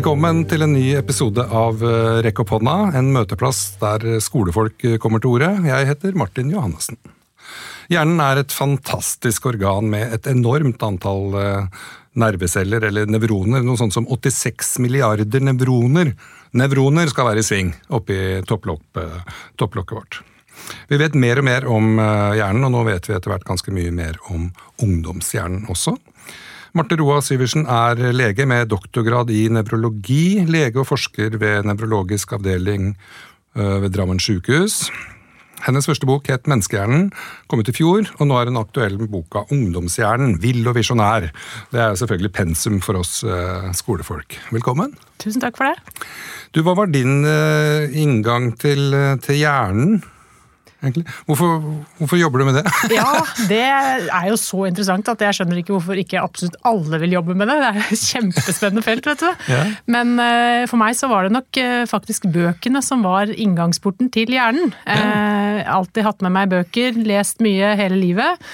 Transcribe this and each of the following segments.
Velkommen til en ny episode av eh, Rekk opp hånda, en møteplass der skolefolk kommer til orde. Jeg heter Martin Johannessen. Hjernen er et fantastisk organ med et enormt antall eh, nerveceller, eller nevroner. Noe sånt som 86 milliarder nevroner. Nevroner skal være i sving oppi topplokket, topplokket vårt. Vi vet mer og mer om eh, hjernen, og nå vet vi etter hvert ganske mye mer om ungdomshjernen også. Marte Roa Syversen er lege med doktorgrad i nevrologi, lege og forsker ved nevrologisk avdeling øh, ved Drammen sykehus. Hennes første bok het Menneskehjernen, kom ut i fjor, og nå er hun aktuell med boka Ungdomshjernen, vill og visjonær. Det er selvfølgelig pensum for oss øh, skolefolk. Velkommen. Tusen takk for det. Du, Hva var din øh, inngang til, til hjernen? Egentlig? Hvorfor, hvorfor, jobber du med det? ja, Det er jo så interessant at jeg skjønner ikke hvorfor ikke absolutt alle vil jobbe med det. Det er et kjempespennende felt, vet du. Ja. Men uh, for meg så var det nok uh, faktisk bøkene som var inngangsporten til hjernen. Ja. Uh, alltid hatt med meg bøker, lest mye hele livet.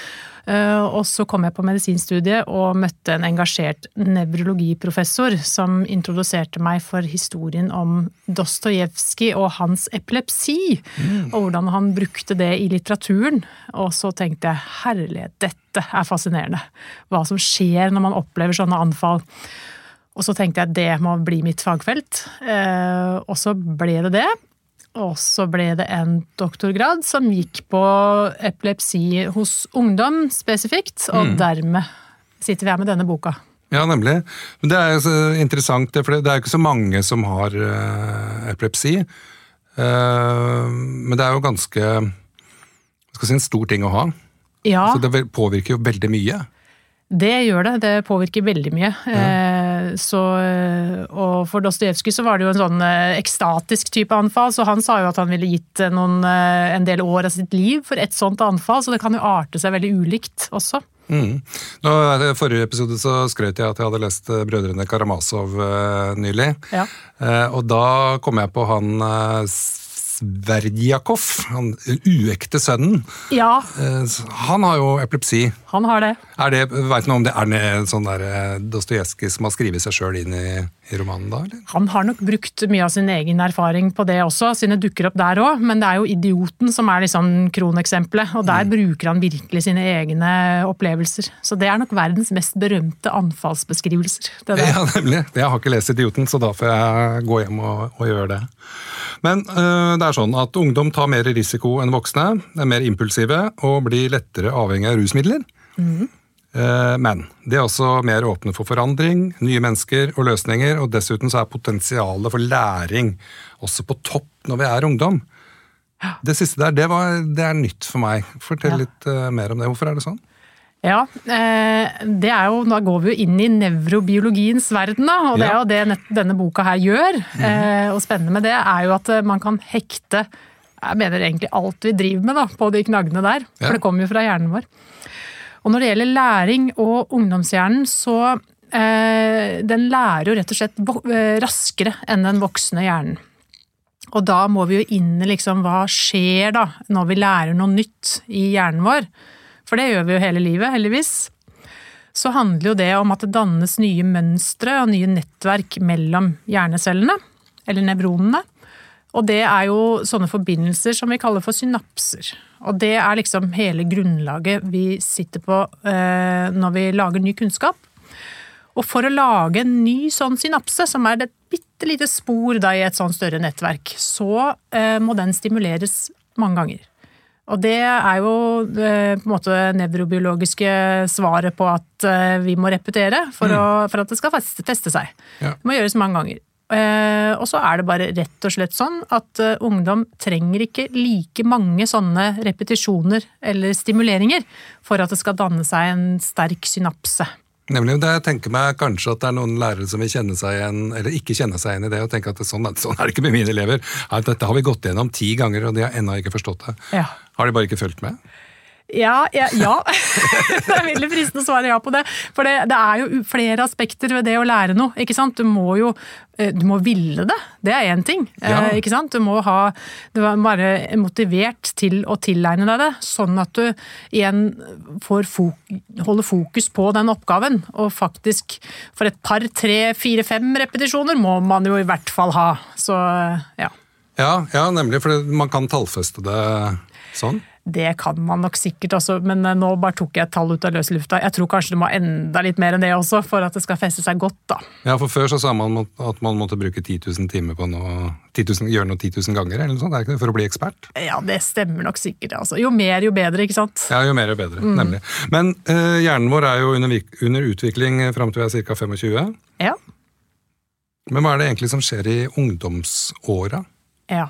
Eh, og så kom jeg på medisinstudiet og møtte en engasjert nevrologiprofessor som introduserte meg for historien om Dostojevskij og hans epilepsi. Mm. Og hvordan han brukte det i litteraturen. Og så tenkte jeg herlighet, dette er fascinerende. Hva som skjer når man opplever sånne anfall. Og så tenkte jeg at det må bli mitt fagfelt. Eh, og så ble det det. Og så ble det en doktorgrad som gikk på epilepsi hos ungdom spesifikt, og mm. dermed sitter vi her med denne boka. Ja, nemlig. Men det er jo så interessant, for det er jo ikke så mange som har uh, epilepsi. Uh, men det er jo ganske skal si, en stor ting å ha. Ja. Så det påvirker jo veldig mye. Det gjør det. Det påvirker veldig mye. Ja. Eh, så, og for Dostojevskij så var det jo en sånn eh, ekstatisk type anfall, så han sa jo at han ville gitt noen, eh, en del år av sitt liv for et sånt anfall, så det kan jo arte seg veldig ulikt også. Mm. Nå, forrige episode så skrøt jeg at jeg hadde lest Brødrene Karamazov nylig. Ja. Og da kom jeg på han Sverdjakov, han uekte sønnen. Ja. Eh, han har jo epilepsi. Han har det. Er det vet du noe om det er det sånn eh, Dostojevskij som har skrevet seg sjøl inn i, i, romanen da? Eller? Han har nok brukt mye av sin egen erfaring på det også, siden det dukker opp der òg. Men det er jo idioten som er liksom kroneksempelet, og der mm. bruker han virkelig sine egne opplevelser. Så det er nok verdens mest berømte anfallsbeskrivelser. Ja, nemlig. Jeg har ikke lest Idioten, så da får jeg gå hjem og, og gjøre det. Men øh, det er sånn at ungdom tar mer risiko enn voksne, er mer impulsive og blir lettere avhengig av rusmidler. Mm. Men de er også mer åpne for forandring, nye mennesker og løsninger, og dessuten så er potensialet for læring også på topp når vi er ungdom. Det siste der, det, var, det er nytt for meg. Fortell ja. litt uh, mer om det. Hvorfor er det sånn? Ja, eh, det er jo, Da går vi jo inn i nevrobiologiens verden, da, og det er jo det denne boka her gjør. Mm. Og spennende med det er jo at man kan hekte jeg mener egentlig alt vi driver med da, på de knaggene der. For ja. det kommer jo fra hjernen vår. Og når det gjelder læring og ungdomshjernen, så eh, Den lærer jo rett og slett eh, raskere enn den voksne hjernen. Og da må vi jo inn i liksom hva skjer da når vi lærer noe nytt i hjernen vår. For det gjør vi jo hele livet, heldigvis. Så handler jo det om at det dannes nye mønstre og nye nettverk mellom hjernecellene, eller nevronene. Og det er jo sånne forbindelser som vi kaller for synapser. Og det er liksom hele grunnlaget vi sitter på eh, når vi lager ny kunnskap. Og for å lage en ny sånn synapse, som er et bitte lite spor da, i et sånn større nettverk, så eh, må den stimuleres mange ganger. Og det er jo eh, på en måte nevrobiologiske svaret på at eh, vi må repetere for, mm. å, for at det skal feste seg. Ja. Det må gjøres mange ganger. Eh, og så er det bare rett og slett sånn at eh, ungdom trenger ikke like mange sånne repetisjoner eller stimuleringer for at det skal danne seg en sterk synapse. Nemlig, det, Jeg tenker meg kanskje at det er noen lærere som vil kjenne seg igjen, eller ikke kjenne seg igjen i det, og tenke at sånn, sånn, er det ikke med mine elever. Dette har vi gått gjennom ti ganger, og de har ennå ikke forstått det. Ja. Har de bare ikke fulgt med? Ja, ja, ja. det er veldig fristende å svare ja på det. For det, det, er jo flere aspekter ved det å lære noe. ikke sant? Du må jo eh, du må ville det, det er én ting. Eh, ja. ikke sant? Du må, ha, du må være motivert til å tilegne deg det, sånn at du igjen får fok holder fokus på den oppgaven. Og faktisk for et par, tre, fire, fem repetisjoner må man jo i hvert fall ha. Så ja. Ja, ja nemlig, for man kan tallfeste det sånn. Det kan man nok sikkert også, men eh, nå bare tok jeg et tall ut av løse lufta. Jeg tror kanskje det må enda litt mer enn det også, for at det skal feste seg godt, da. Ja, for før så sa man at man måtte bruke 10 000 timer på noe 10 000, Gjøre noe 10 000 ganger, eller noe sånt, er ikke det, for å bli ekspert? Ja, det stemmer nok sikkert, altså. Jo mer, jo bedre, ikke sant? Ja, jo mer, jo bedre, mm. nemlig. Men uh, hjernen vår er jo under, under utvikling fram til vi er ca. 25. Ja. Men hva er det egentlig som skjer i ungdomsåra? Ja.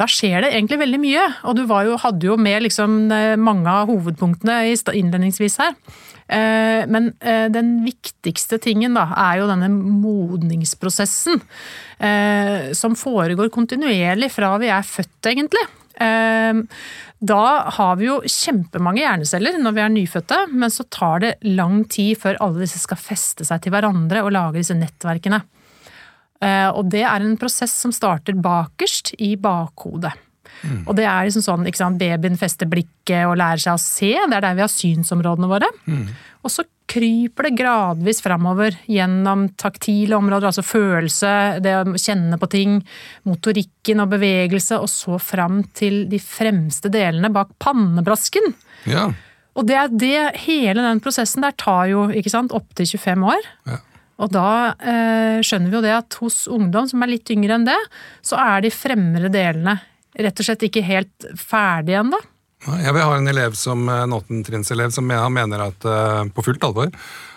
Da skjer det egentlig veldig mye, og du jo, hadde jo med liksom eh, mange av hovedpunktene innledningsvis her. Eh, men eh, den viktigste tingen da, er jo denne modningsprosessen. Som foregår kontinuerlig fra vi er født, egentlig. Da har vi jo kjempemange hjerneceller når vi er nyfødte, men så tar det lang tid før alle disse skal feste seg til hverandre og lage disse nettverkene. Eh, og det er en prosess som starter bakerst i bakhodet. Mm. Og det er liksom sånn, ikke sant, Babyen fester blikket og lærer seg å se, det er der vi har synsområdene våre. Mm. Og så kryper det gradvis framover gjennom taktile områder, altså følelse, det å kjenne på ting, motorikken og bevegelse, og så fram til de fremste delene bak pannebrasken. Ja. Og det er det, hele den prosessen der tar jo ikke sant, opptil 25 år. Ja. Og da eh, skjønner vi jo det at hos ungdom som er litt yngre enn det, så er de fremre delene rett og slett ikke helt ferdige ennå. Jeg har en elev som, en åttendetrinnselev som mener at, eh, på fullt alvor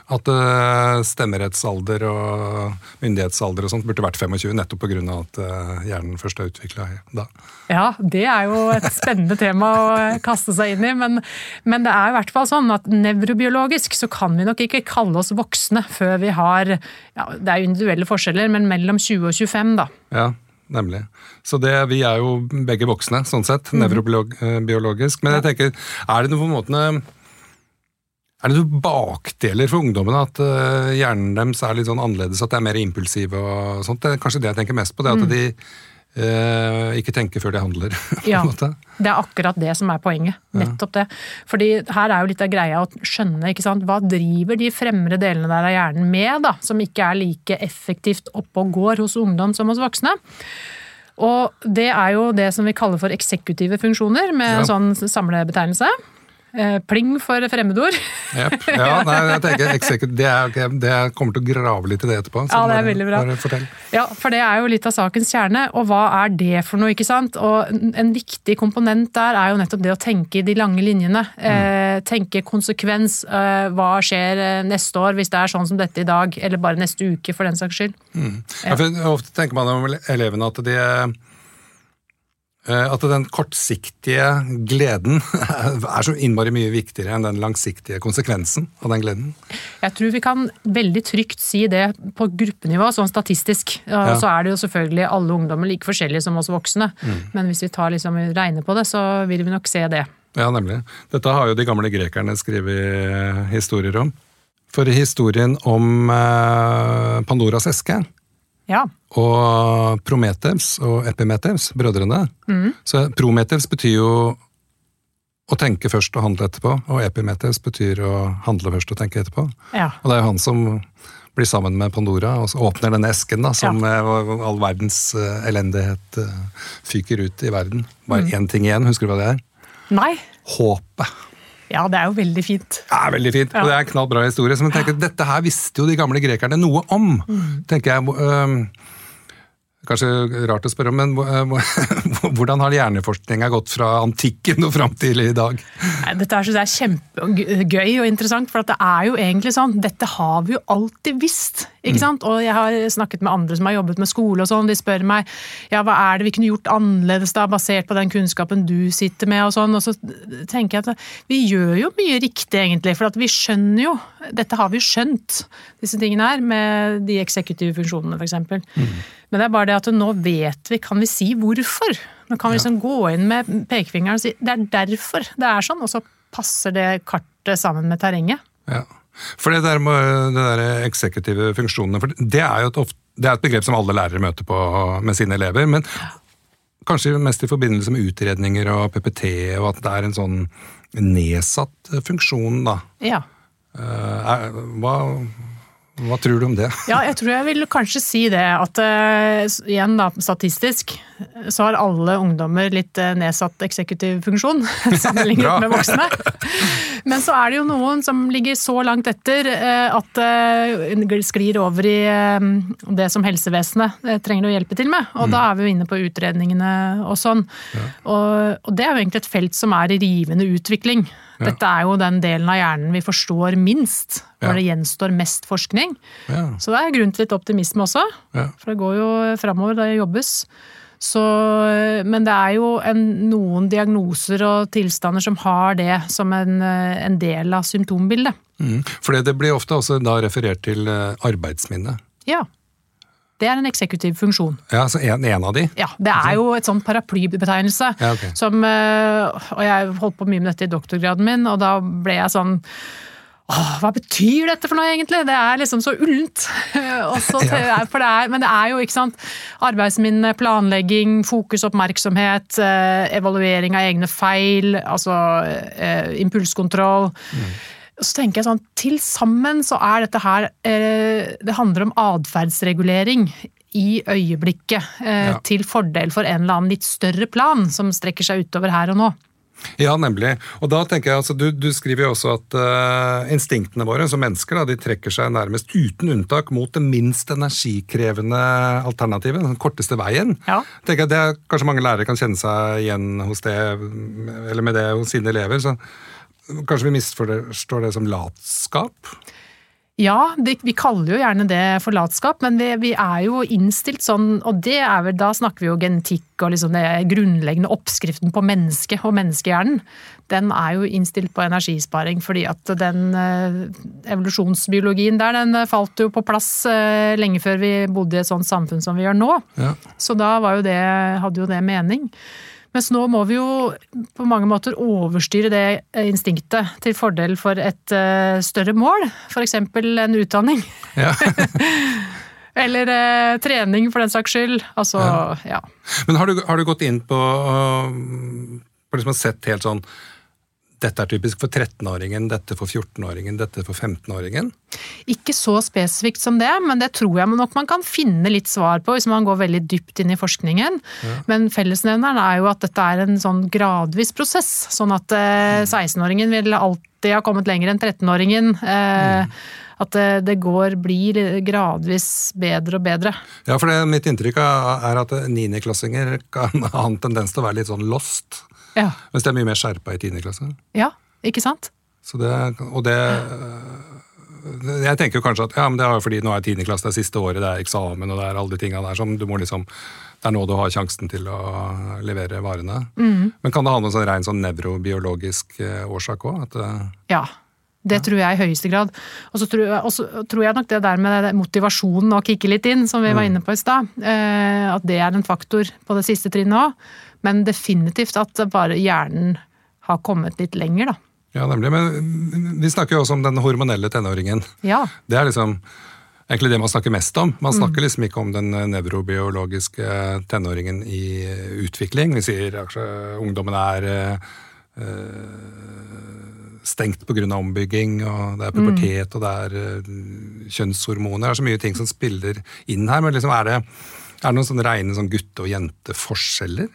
at uh, stemmerettsalder og myndighetsalder og sånt burde vært 25, nettopp pga. at uh, hjernen først er utvikla da. Ja, det er jo et spennende tema å kaste seg inn i, men, men, det er i hvert fall sånn at nevrobiologisk så kan vi nok ikke kalle oss voksne før vi har ja, Det er jo individuelle forskjeller, men mellom 20 og 25, da. Ja, nemlig. Så det, vi er jo begge voksne, sånn sett, mm. nevrobiologisk. Men jeg tenker, er det noe på en måte er det noen bakdeler for ungdommene at uh, hjernen deres er litt sånn annerledes, at det er mer impulsive og sånt? Det er kanskje det jeg tenker mest på, det at mm. de uh, ikke tenker før de handler. ja, det er akkurat det som er poenget. Nettopp det. Fordi her er jo litt av greia å skjønne ikke sant? hva driver de fremre delene der av hjernen med, da, som ikke er like effektivt oppe og går hos ungdom som hos voksne. Og det er jo det som vi kaller for eksekutive funksjoner, med ja. sånn samlebetegnelse. Eh, pling for fremmedord. Yep. Ja, nei, jeg tenker det, er, det er, kommer til å grave litt i det etterpå. ja, det er veldig bra. Ja, For det er jo litt av sakens kjerne. Og hva er det for noe? ikke sant? Og En viktig komponent der er jo nettopp det å tenke i de lange linjene. Mm. Eh, tenke konsekvens. Eh, hva skjer eh, neste år hvis det er sånn som dette i dag? Eller bare neste uke, for den saks skyld. Mm. Ja, for ofte tenker man om elevene at de at den kortsiktige gleden er så innmari mye viktigere enn den langsiktige konsekvensen av den gleden? Jeg tror vi kan veldig trygt si det på gruppenivå, sånn statistisk. Ja. Så er det jo selvfølgelig alle ungdommer like forskjellige som oss voksne. Mm. Men hvis vi tar liksom, regner på det, så vil vi nok se det. Ja, nemlig. Dette har jo de gamle grekerne skrevet historier om. For historien om eh, Pandoras eske ja. Og Prometheus og Epimetheus, brødrene. Mm. Så Prometheus betyr jo å tenke først og handle etterpå, og Epimetheus betyr å handle først og tenke etterpå. Ja. Og det er jo han som blir sammen med Pandora og så åpner denne esken da, som ja. all verdens uh, elendighet uh, fyker ut i verden. Bare mm. én ting igjen, husker du hva det er? Nei. Håpet. Ja, det er jo veldig fint. Det er veldig fint. Ja. Og det er en knallbra historie. Så jeg tenker, Dette her visste jo de gamle grekerne noe om. Mm. tenker jeg. Øh, Kanskje rart å spørre om, men hvordan har hjerneforskninga gått fra antikken og fram til i dag? Dette er, er kjempegøy og interessant, for det er jo egentlig sånn. Dette har vi jo alltid visst. Ikke sant? Og jeg har snakket med andre som har jobbet med skole og sånn. De spør meg ja, hva er det vi kunne gjort annerledes da, basert på den kunnskapen du sitter med og sånn. Og så tenker jeg at vi gjør jo mye riktig, egentlig. For at vi skjønner jo Dette har vi jo skjønt, disse tingene her, med de eksekutive funksjonene, f.eks. Mm. Men det er bare det at nå vet vi, kan vi si hvorfor? Nå kan vi liksom gå inn med pekefingeren og si det er derfor det er sånn, og så passer det kartet sammen med terrenget. Ja. For det der med det der eksekutive funksjonene, for det er jo et, ofte, det er et begrep som alle lærere møter på med sine elever. men Kanskje mest i forbindelse med utredninger og PPT, og at det er en sånn nedsatt funksjon, da. Ja. Uh, hva, hva tror du om det? Ja, jeg tror jeg vil kanskje si det. At uh, igjen da, statistisk så har alle ungdommer litt uh, nedsatt eksekutiv funksjon sammenlignet med voksne. Men så er det jo noen som ligger så langt etter at det sklir over i det som helsevesenet trenger å hjelpe til med. Og mm. da er vi jo inne på utredningene og sånn. Ja. Og, og det er jo egentlig et felt som er i rivende utvikling. Dette er jo den delen av hjernen vi forstår minst, hvor det gjenstår mest forskning. Så det er grunn til litt optimisme også, for det går jo framover, det jobbes. Så, men det er jo en, noen diagnoser og tilstander som har det som en, en del av symptombildet. Mm, for det blir ofte også da referert til eh, arbeidsminne. Ja. Det er en eksekutiv funksjon. Ja, altså en, en, av de? Ja, Det er jo et sånn paraplybetegnelse. Ja, okay. som, eh, og jeg holdt på mye med dette i doktorgraden min, og da ble jeg sånn Åh, hva betyr dette for noe, egentlig? Det er liksom så ullent. ja. men det er jo, ikke sant, arbeidsminne, planlegging, fokus, oppmerksomhet, eh, evaluering av egne feil, altså eh, impulskontroll. Mm. Så tenker jeg sånn, Til sammen så er dette her eh, Det handler om atferdsregulering i øyeblikket. Eh, ja. Til fordel for en eller annen litt større plan som strekker seg utover her og nå. Ja, nemlig. Og da tenker jeg, altså, Du, du skriver jo også at uh, instinktene våre som mennesker da, de trekker seg nærmest uten unntak mot det minst energikrevende alternativet, den korteste veien. Ja. tenker jeg Det er, Kanskje mange lærere kan kjenne seg igjen hos det, eller med det hos sine elever. så Kanskje vi misforstår det som latskap? Ja, det, vi kaller jo gjerne det for latskap, men vi, vi, er jo innstilt sånn, og det er vel, da snakker vi jo genetikk og liksom det grunnleggende oppskriften på mennesket og menneskehjernen. Den er jo innstilt på energisparing, fordi at den eh, evolusjonsbiologien der, den falt jo på plass eh, lenge før vi bodde i et sånt samfunn som vi gjør nå. Ja. Så da jo det, hadde jo det mening. Mens nå må vi jo på mange måter overstyre det instinktet til fordel for et uh, større mål, f.eks. en utdanning. Ja. Eller eh, trening, for den saks skyld. Altså, ja. ja. Men har du, har du, gått inn på, uh, på liksom sett helt sånn dette er typisk for 13-åringen, dette for 14-åringen, dette for 15-åringen? Ikke så spesifikt som det, men det tror jeg nok man kan finne litt svar på hvis man går veldig dypt inn i forskningen. Ja. Men fellesnevneren er jo at dette er en sånn gradvis prosess. Sånn at eh, 16-åringen vil alltid ha kommet lenger enn 13-åringen. Eh, mm. At det, det, går, blir gradvis bedre og bedre. Ja, for det, mitt inntrykk er at niendeklassinger kan ha en tendens til å være litt sånn lost. Ja. Mens det er mye mer skjerpa i tiende klasse. Ja, ikke sant? Det, og det Jeg tenker jo kanskje at ja, men det er fordi nå er tiende klasse, det er siste året, det er eksamen og det er alle de tinga der som du må liksom det er nå du har sjansen til å levere varene. Mm. Men kan det ha noen sånn rein sånn nevrobiologisk eh, årsak òg? Eh, ja, det tror jeg i høyeste grad. Og så tror, tror, jeg nok det der med motivasjonen å kicke litt inn, som vi var mm. inne på i stad, at det er en faktor på det siste trinnet òg. Men definitivt at bare hjernen har kommet litt lenger, da. Ja, nemlig. Men vi snakker jo også om den hormonelle tenåringen. Ja. Det er liksom egentlig det man snakker mest om. Man snakker mm. liksom ikke om den nevrobiologiske tenåringen i utvikling. Vi sier at ungdommen er stengt pga. ombygging, og det er pubertet, mm. og det er kjønnshormoner. Det er så mye ting som spiller inn her. Men liksom er, det, er det noen sånne rene sånn gutte- og jenteforskjeller?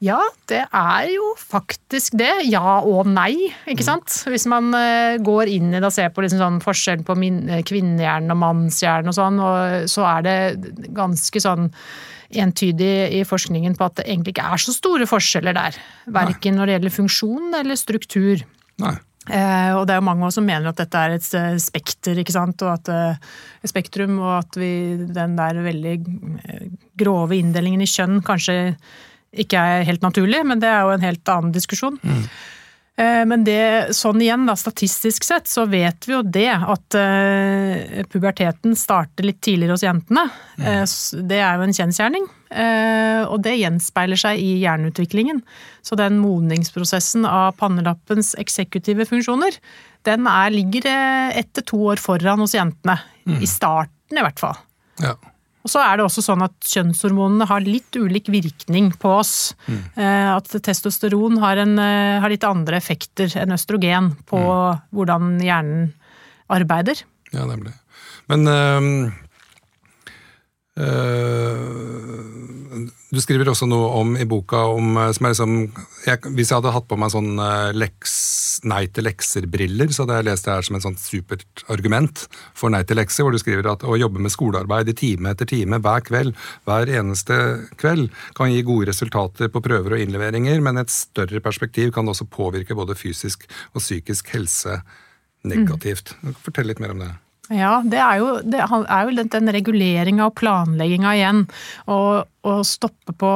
Ja, det er jo faktisk det. Ja og nei, ikke sant. Hvis man eh, går inn i det og ser på liksom sånn forskjellen på eh, kvinnehjernen og mannshjernen og sånn, og så er det ganske sånn entydig i forskningen på at det egentlig ikke er så store forskjeller der. Verken når det gjelder funksjon eller struktur. Nei. Eh, og det er jo mange som mener at dette er et eh, spekter, ikke sant, og at, et spektrum, og at vi, den der veldig grove inndelingen i kjønn kanskje ikke er helt naturlig, men det er jo en helt annen diskusjon. Mm. Eh, men det, sånn igjen, da, statistisk sett, så vet vi jo det at uh, puberteten starter litt tidligere hos jentene. Mm. Uh, det er jo en kjensgjerning. Uh, og det gjenspeiler seg i hjerneutviklingen. Så den modningsprosessen av pannelappens eksekutive funksjoner, den er, ligger ett til to år foran hos jentene. Mm. I starten, i hvert fall. Ja. Og så er det også sånn at kjønnshormonene har litt ulik virkning på oss. Mm. At testosteron har, en, eh, har, litt andre effekter enn østrogen på mm. hvordan hjernen arbeider. Ja, nemlig. Men øh, øh, du skriver også noe om i boka om eh, som er liksom, jeg, Hvis jeg hadde hatt på meg sånn uh, leks, nei til lekser-briller, så hadde jeg lest det her som et sånt supert argument for nei til lekser, hvor du skriver at å jobbe med skolearbeid i time etter time hver kveld, hver eneste kveld, kan gi gode resultater på prøver og innleveringer, men et større perspektiv kan også påvirke både fysisk og psykisk helse negativt. Fortell litt mer om det. Ja, det er jo, det er jo den reguleringa og planlegginga igjen. Å stoppe på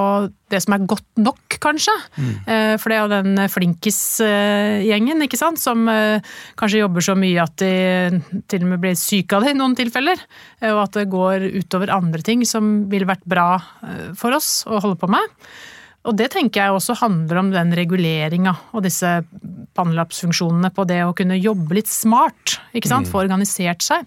det som er godt nok, kanskje. Mm. Eh, for det er jo den flinkis-gjengen, ikke sant. Som eh, kanskje jobber så mye at de til og med blir syke av det i noen tilfeller. Eh, og at det går utover andre ting som ville vært bra for oss å holde på med. Og det tenker jeg også handler om den reguleringa og disse pannelappsfunksjonene på det å kunne jobbe litt smart, ikke sant, mm. få organisert seg.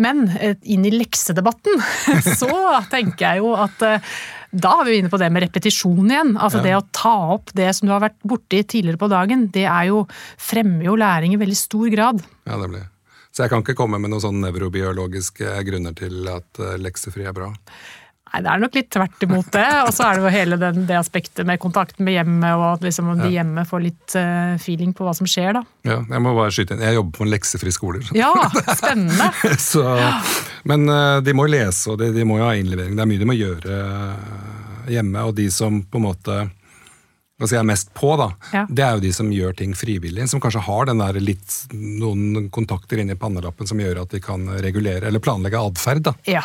Men eh, inn i leksedebatten, så tenker jeg jo at eh, da er vi inne på det med repetisjon igjen. Altså ja. det å ta opp det som du har vært borti tidligere på dagen, det er jo, fremmer jo læring i veldig stor grad. Ja, det blir. Så jeg kan ikke komme med noen sånn nevrobiologiske grunner til at eh, leksefri er bra? Nei, det er nok litt tvert imot det. Og så er det jo hele den, det aspektet med kontakten med hjemmet, og at liksom de hjemme får litt uh, feeling på hva som skjer, da. Ja, jeg må bare skyte inn. Jeg jobber på en leksefri skole. Ja, spennende! så, men uh, de må lese, og de, de, må jo ha innlevering. Det er mye de må gjøre uh, hjemme. Og de som på en måte hva skal jeg er mest på, da, ja. det er jo de som gjør ting frivillig. Som kanskje har den der litt, noen kontakter inni pannelappen som gjør at de kan regulere eller planlegge atferd. Ja.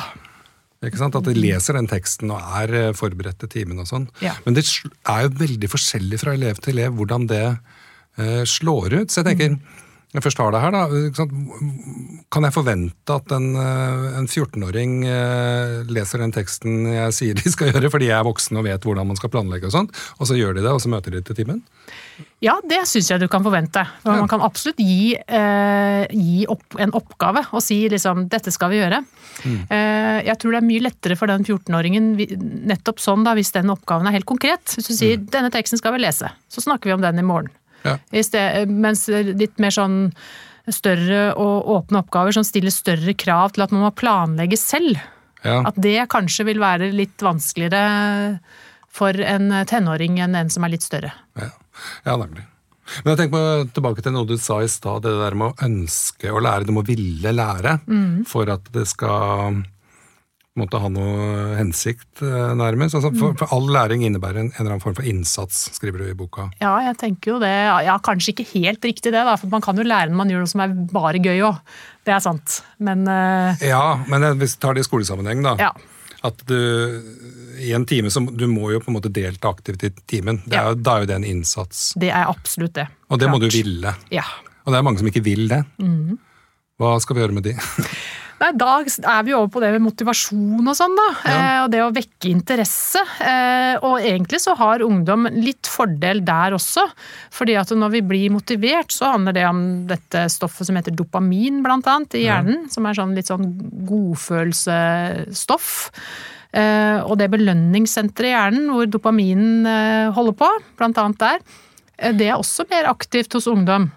Ikke sant? At de leser den teksten og er eh, forberedt til timen og sånn. Ja. Men det er jo veldig forskjellig fra elev til elev hvordan det uh, slår ut. Så jeg tenker, når jeg først har det her, da, kan jeg forvente at en, eh, en 14-åring leser den teksten jeg sier de skal gjøre, fordi jeg er voksen og vet hvordan man skal planlegge, og sånt, og så gjør de det, og så møter de til timen? Ja, det syns jeg du kan forvente. For Man kan absolutt gi, eh, gi opp, en oppgave og si liksom 'dette skal vi gjøre'. Mm. Eh, jeg tror det er mye lettere for den 14-åringen nettopp sånn da, hvis den oppgaven er helt konkret. Hvis du sier mm. 'denne teksten skal vi lese', så snakker vi om den i morgen. Ja. I sted, mens litt mer sånn større og åpne oppgaver som stiller større krav til at man må planlegge selv. Ja. At det kanskje vil være litt vanskeligere for en tenåring enn en som er litt større. Ja. Ja, nemlig. Men jeg tenker tilbake til noe du sa i stad, det der med å ønske å lære. Du må ville lære mm. for at det skal måtte ha noe hensikt, eh, nærmest. Altså, for, for, all læring innebærer en, en, eller annen form for innsats, skriver du i boka. Ja, jeg tenker jo det. Ja, kanskje ikke helt riktig det, da, for man kan jo lære når man gjør noe som er bare gøy òg. Det er sant, men uh... Ja, men hvis vi tar det i skolesammenheng, da. Ja. At du i en time så du må jo på en måte delta aktivt i timen. Det er, ja. Da er jo det en innsats. Det er absolutt det. Og det Klart. må du ville. Ja. Og det er mange som ikke vil det. Mm. Hva skal vi gjøre med de? Nei, Da er vi over på det med motivasjon og sånn, da. Ja. Eh, og det å vekke interesse. Eh, og egentlig så har ungdom litt fordel der også. fordi at når vi blir motivert, så handler det om dette stoffet som heter dopamin, blant annet, i hjernen. Ja. Som er sånn litt sånn godfølelsesstoff. Eh, og det belønningssenteret i hjernen hvor dopaminen eh, holder på, blant annet der, eh, det er også mer aktivt hos ungdom.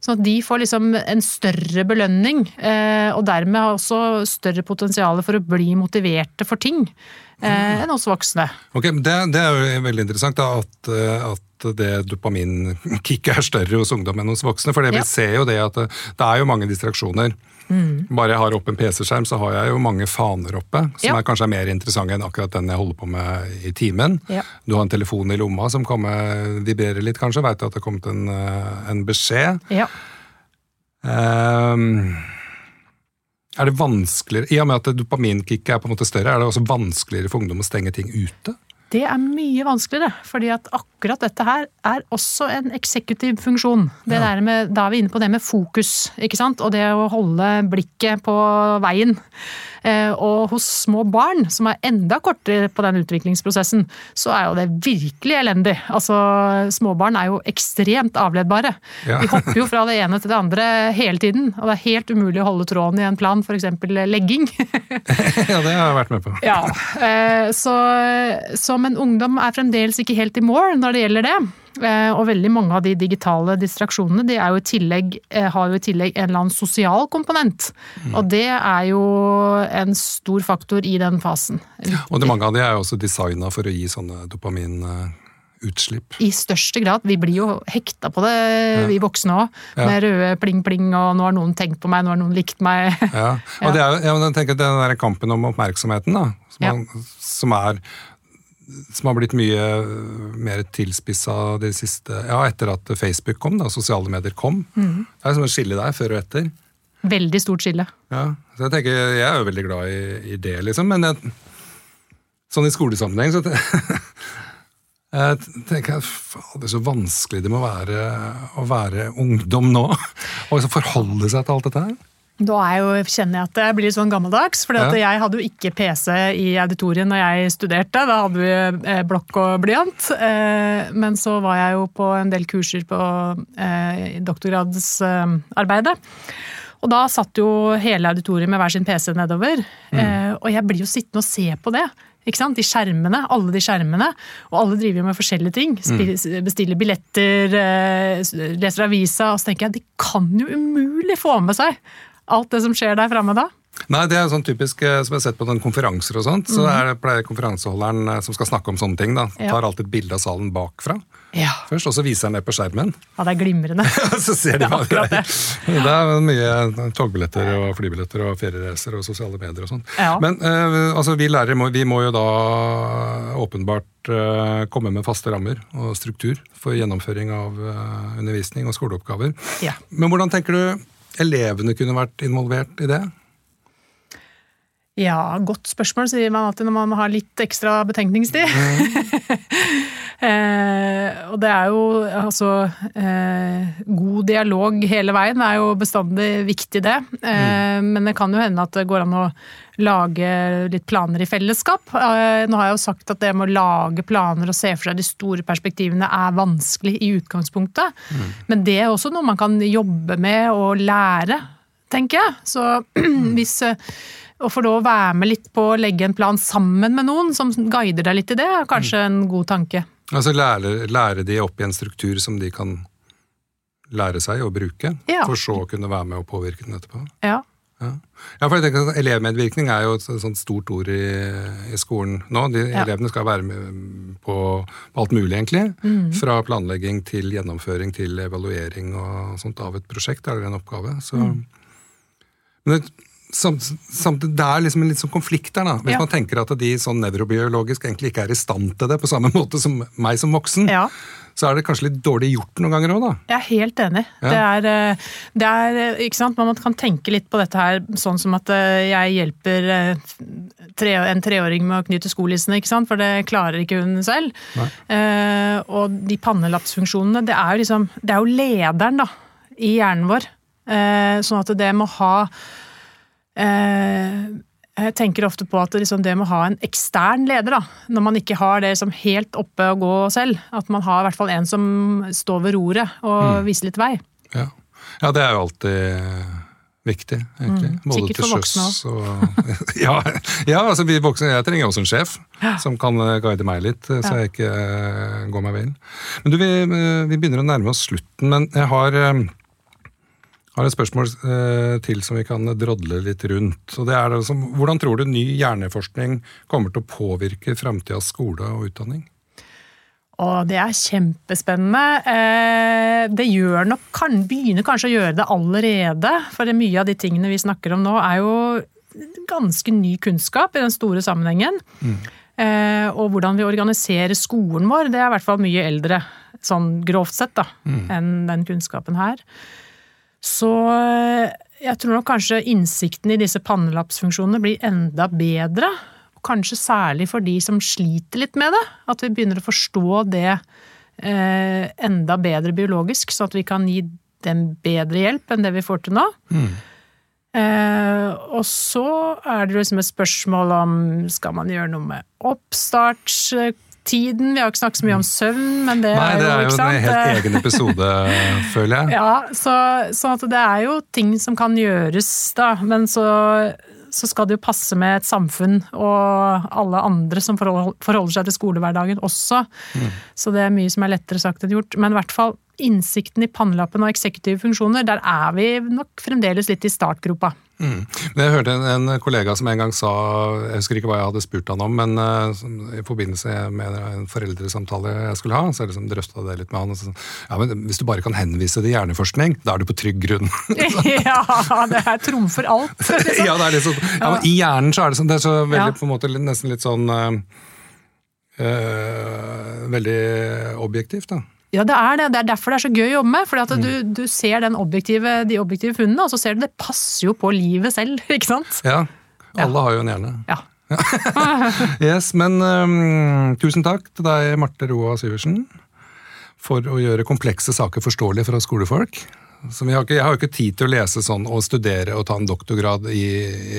Sånn at de får liksom en større belønning, og dermed har også større potensial for å bli motiverte for ting enn oss voksne. Ok, Det, det er jo veldig interessant da, at, at det dopaminkicket er større hos ungdom enn hos voksne. For det vi ja. ser jo det at det, det er jo mange distraksjoner. Mm. Bare jeg har opp en PC-skjerm, så har jeg jo mange faner oppe, som ja. er kanskje er mer interessante enn akkurat den jeg holder på med i timen. Ja. Du har en telefon i lomma som kommer, vibrerer litt, kanskje. Veit at det har kommet en, eh, en beskjed. Ja. Um, er det vanskeligere, I og med at dopaminkicket er på en måte større, er det også vanskeligere for ungdom å stenge ting ute? Det er mye vanskeligere, fordi at akkurat dette her er også en eksekutiv funksjon. Det Ja. der med, da er vi inne på det med fokus, ikke sant? og det å holde blikket på veien. Eh, og hos små barn, som er enda kortere på den utviklingsprosessen, så er jo det virkelig elendig. Altså, Småbarn er jo ekstremt avledbare. Ja. De hopper jo fra det ene til det andre hele tiden, og det er helt umulig å holde tråden i en plan, f.eks. legging. ja, det har jeg vært med på. Ja, eh, så, så men ungdom er fremdeles ikke helt i mål når det gjelder det. Eh, Og veldig mange av de digitale distraksjonene de er jo i tillegg, eh, har jo i tillegg en eller annen sosial komponent. Og det er jo en stor faktor i den fasen. Og det, mange av de er jo også designa for å gi sånne dopaminutslipp. I største grad. Vi blir jo hekta på det, vi voksne òg. Ja. Med røde pling-pling og 'nå har noen tenkt på meg', 'nå har noen likt meg'. Ja. Og det er, ja, men jeg tenker den der kampen om oppmerksomheten, da, som, Ja. man, som er som har blitt mye mer tilspissa de siste Ja, etter at Facebook kom, da, sosiale medier kom. Mm. Det er som et skille der, før og etter. Veldig stort skille. Ja, så jeg tenker, jeg er jo veldig glad i, i det, liksom, men jeg, sånn i skolesammenheng så jeg tenker jeg, faen, det er så vanskelig det må være å være ungdom nå. Og forholde seg til alt dette her. Da er jo, kjenner jeg at jeg blir sånn gammeldags. For Ja. jeg hadde jo ikke PC i auditoriet når jeg studerte. Da hadde vi eh, blokk og blyant. Eh, Men så var jeg jo på en del kurser på eh, doktorgradsarbeidet. Og da satt jo hele auditoriet med hver sin PC nedover. Mm. Og jeg blir jo sittende og se på det. De skjermene, alle de skjermene. Og alle driver med forskjellige ting. Spi- Bestiller billetter, leser avisa. Og så tenker jeg, de kan jo umulig få med seg alt det som skjer der framme da. Nei, det er sånn typisk eh, som jeg har sett på noen konferanser og sånt. Så Mhm. er det, pleier konferanseholderen eh, som skal snakke om sånne ting, da, Ja. tar alltid bilde av salen bakfra Ja. først, og så viser han det på skjermen. ja, det er glimrende. så ser de Det hva det er. Det er mye togbilletter og flybilletter og feriereiser og sosiale medier og sånn. Ja. Men eh, altså, vi lærere må, vi må jo da åpenbart eh, komme med faste rammer og struktur for gjennomføring av eh, undervisning og skoleoppgaver. Ja. Men hvordan tenker du elevene kunne vært involvert i det? Ja, godt spørsmål, sier man alltid når man har litt ekstra betenkningstid. eh, og det er jo altså eh, God dialog hele veien er jo bestandig viktig, det. Eh, Men det kan jo hende at det går an å lage litt planer i fellesskap. Eh, nå har jeg jo sagt at det med å lage planer og se for seg de store perspektivene er vanskelig i utgangspunktet. Men det er også noe man kan jobbe med og lære, tenker jeg. Så hvis eh, å få lov å være med litt på å legge en plan sammen med noen som guider deg litt i det, er kanskje en god tanke. Altså lære, lære de opp i en struktur som de kan lære seg å bruke, Ja. for så å kunne være med og påvirke den etterpå. Ja. Ja. ja, for jeg tenker at Elevmedvirkning er jo et sånt stort ord i, i skolen nå. De, Ja. Elevene skal være med på, på alt mulig, egentlig. Mm. Fra planlegging til gjennomføring til evaluering og sånt av et prosjekt. er det en oppgave. Så, Mm. Men det, samt, samtidig, det er liksom en litt sånn konflikt der, da. Hvis Ja. man tenker at de sånn nevrobiologisk egentlig ikke er i stand til det på samme måte som meg som voksen, ja. så er det kanskje litt dårlig gjort noen ganger òg, da. Jeg er helt enig. Ja. Det, er, eh, det er, eh, ikke sant? Man kan tenke litt på dette her sånn som at eh, jeg hjelper tre, en treåring med å knyte skolissene, ikke sant? for det klarer ikke hun selv. Uh, og de pannelappsfunksjonene, det er jo liksom Det er jo lederen, da, i hjernen vår. Uh, sånn at det må ha jeg tenker ofte på at det, liksom, det med å ha en ekstern leder, da, når man ikke har det som helt oppe å gå selv, at man har i hvert fall en som står ved roret og viser litt vei. Ja. ja, det er jo alltid viktig, egentlig. Mm, sikkert for voksne og ja, ja, altså vi voksne, jeg trenger også en sjef som kan eh, guide meg litt, eh, så Ja. jeg ikke eh, går meg vill. Men du, vi, eh, vi begynner å nærme oss slutten, men jeg har, eh, har et spørsmål eh, til som vi kan drodle litt rundt. Og det er altså, hvordan tror du ny hjerneforskning kommer til å påvirke framtidas skole og utdanning? Å, det er kjempespennende. Eh, Det gjør nok, kan, begynner kanskje å gjøre det allerede. For det mye av de tingene vi snakker om nå er jo ganske ny kunnskap i den store sammenhengen. Eh, Og hvordan vi organiserer skolen vår, det er i hvert fall mye eldre, sånn grovt sett, da, enn den kunnskapen her. Så eh, jeg tror nok kanskje innsikten i disse pannelappsfunksjonene blir enda bedre. kanskje særlig for de som sliter litt med det. At vi begynner å forstå det eh, enda bedre biologisk, så at vi kan gi dem bedre hjelp enn det vi får til nå. Mm. Eh, og så er det liksom et spørsmål om skal man gjøre noe med oppstartstiden. Vi har jo ikke snakket så mye om søvn, men det, Nei, det er jo, jo en helt egen episode, føler jeg. Ja, så, så det er jo ting som kan gjøres, da. Men så, så, skal det jo passe med et samfunn og alle andre som forholder seg til skolehverdagen også. Mm. Så det er mye som er lettere sagt enn gjort. Men i hvert fall innsikten i pannelappen og eksekutive funksjoner, der er vi nok fremdeles litt i startgropa. Mm. Jeg hørte en, en, kollega som en gang sa, jeg husker ikke hva jeg hadde spurt han om, men uh, i forbindelse med en foreldresamtale jeg skulle ha, så jeg liksom drøfta det litt med han. Og så, ja, men Hvis du bare kan henvise til hjerneforskning, da er du på trygg grunn. ja, det er trumfer alt. Liksom. ja, det er liksom, ja, men I hjernen så er det, sånn, det er så veldig, ja. på en måte nesten litt sånn uh, uh, Veldig objektivt, da. Ja, det er det. Det er derfor det er så gøy å jobbe med. fordi mm. du, du, ser objektive, de objektive funnene, og så ser du det passer jo på livet selv, ikke sant? Ja. Alle ja. har jo en hjerne. Ja. yes, men um, tusen takk til deg, Marte Roa Syversen, for å gjøre komplekse saker forståelige for oss skolefolk. Har ikke, jeg har jo ikke tid til å lese sånn og studere og ta en doktorgrad i,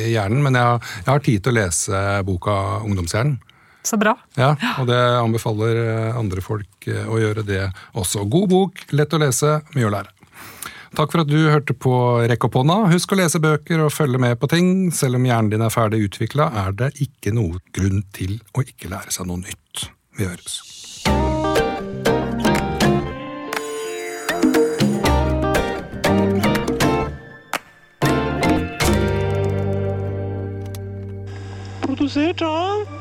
i hjernen, men jeg har, jeg har tid til å lese boka Ungdomshjernen. Så bra. Ja, og det anbefaler eh, andre folk eh, å gjøre det også. God bok, lett å lese, mye å lære. Takk for at du hørte på Rekk opp hånda. Husk å lese bøker og følge med på ting. Selv om hjernen din er ferdig utvikla, er det ikke noe grunn til å ikke lære seg noe nytt. Vi høres. Produsert av